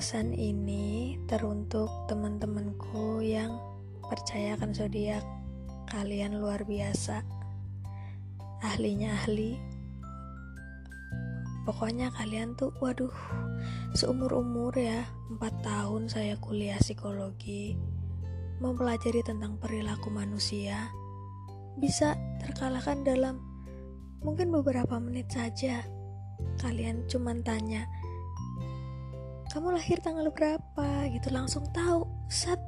Pesan ini teruntuk teman-temanku yang percayakan zodiak. Kalian luar biasa. Ahlinya ahli. Pokoknya kalian tuh waduh, seumur-umur ya, 4 tahun saya kuliah psikologi, mempelajari tentang perilaku manusia, bisa terkalahkan dalam mungkin beberapa menit saja. Kalian cuman tanya, kamu lahir tanggal berapa? gitu. Langsung tahu set.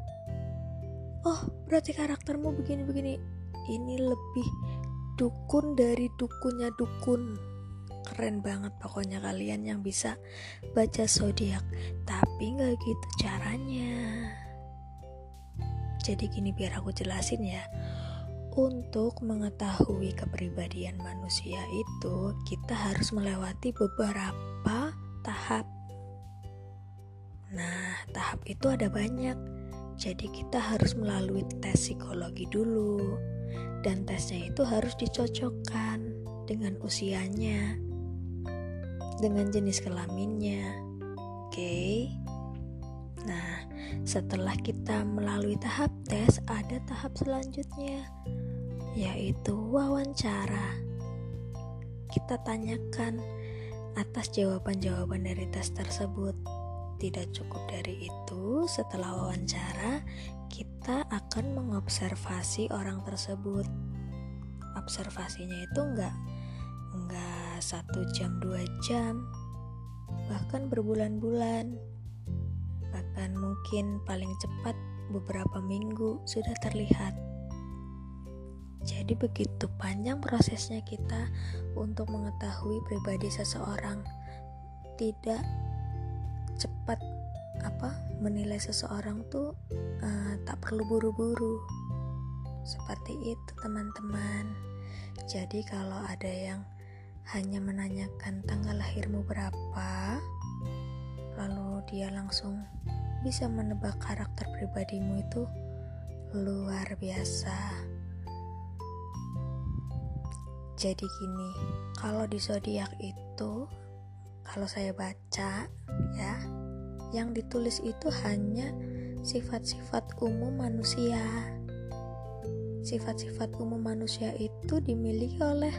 Oh berarti karaktermu begini-begini. Ini lebih dukun dari dukunnya dukun. Keren banget pokoknya kalian yang bisa baca zodiak. Tapi nggak gitu caranya. Jadi gini biar aku jelasin ya. Untuk mengetahui kepribadian manusia itu kita harus melewati beberapa tahap Nah, tahap itu ada banyak. Jadi kita harus melalui tes psikologi dulu. Dan tesnya itu harus dicocokkan dengan usianya, dengan jenis kelaminnya. Oke. Okay? Nah, setelah kita melalui tahap tes, ada tahap selanjutnya yaitu wawancara. Kita tanyakan atas jawaban-jawaban dari tes tersebut tidak cukup dari itu, setelah wawancara, kita akan mengobservasi orang tersebut. Observasinya itu enggak enggak satu jam dua jam, bahkan berbulan-bulan, bahkan mungkin paling cepat beberapa minggu sudah terlihat. Jadi begitu panjang prosesnya kita untuk mengetahui pribadi seseorang. Tidak cepat apa menilai seseorang tuh uh, tak perlu buru-buru. Seperti itu teman-teman. Jadi kalau ada yang hanya menanyakan tanggal lahirmu berapa lalu dia langsung bisa menebak karakter pribadimu itu luar biasa. Jadi gini kalau di zodiak itu kalau saya baca ya yang ditulis itu hanya sifat-sifat umum manusia. Sifat-sifat umum manusia itu dimiliki oleh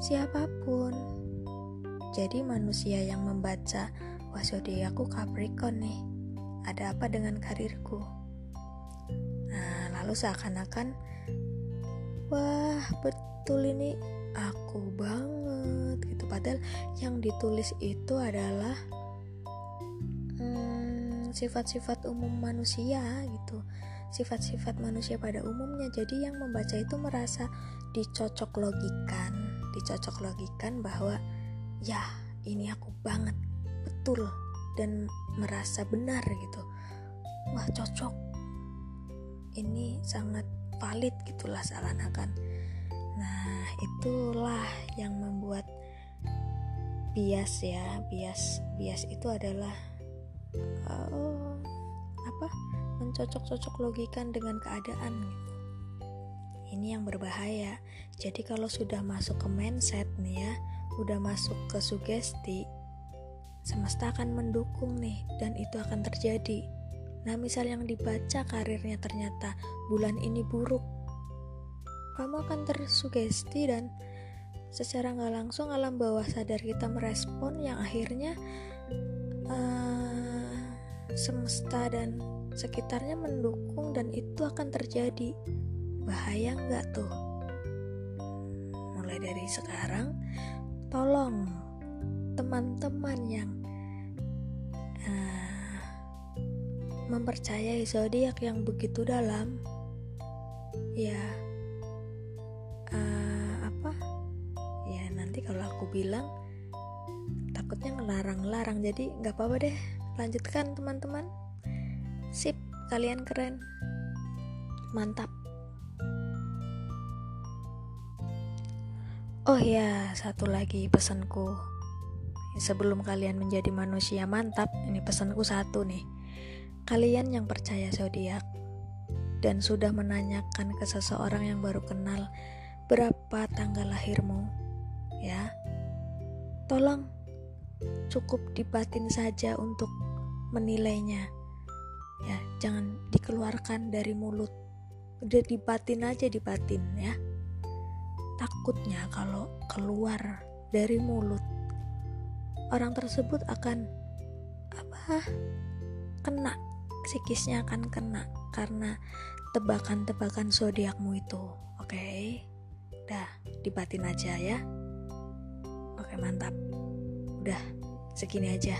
siapa pun. Jadi manusia yang membaca wah aku Capricorn nih ada apa dengan karirku? Nah lalu seakan-akan wah betul ini aku banget padahal yang ditulis itu adalah hmm, sifat-sifat hmm, umum manusia gitu. Sifat-sifat manusia pada umumnya. Jadi yang membaca itu merasa dicocok logikan dicocok logikan bahwa ya ini aku banget betul dan merasa benar gitu. Wah cocok. Ini sangat valid gitulah seakan-akan. Nah itulah yang membuat bias ya bias bias itu adalah uh, apa mencocok-cocok logikan dengan keadaan gitu. Ini yang berbahaya. Jadi kalau sudah masuk ke mindset nih ya udah masuk ke sugesti semesta akan mendukung nih dan itu akan terjadi. Nah misal yang dibaca karirnya ternyata bulan ini buruk kamu akan tersugesti dan secara nggak langsung alam bawah sadar kita merespon yang akhirnya uh, semesta dan sekitarnya mendukung dan itu akan terjadi. Bahaya nggak tuh? Mulai dari sekarang tolong teman-teman yang uh, mempercayai zodiak yang begitu dalam ya kalau aku bilang takutnya ngelarang-larang. Jadi nggak apa-apa deh lanjutkan teman-teman. Sip kalian keren. Mantap. Oh ya satu lagi pesanku. Sebelum kalian menjadi manusia mantap ini pesanku satu nih. Kalian yang percaya zodiak dan sudah menanyakan ke seseorang yang baru kenal berapa tanggal lahirmu ya. Tolong cukup dibatin saja untuk menilainya ya. Jangan dikeluarkan dari mulut. Udah dibatin aja dibatin ya. Takutnya kalau keluar dari mulut orang tersebut akan apa kena psikisnya akan kena karena tebakan-tebakan zodiakmu itu. Oke? Okay? dah dibatin aja ya mantap. Udah segini aja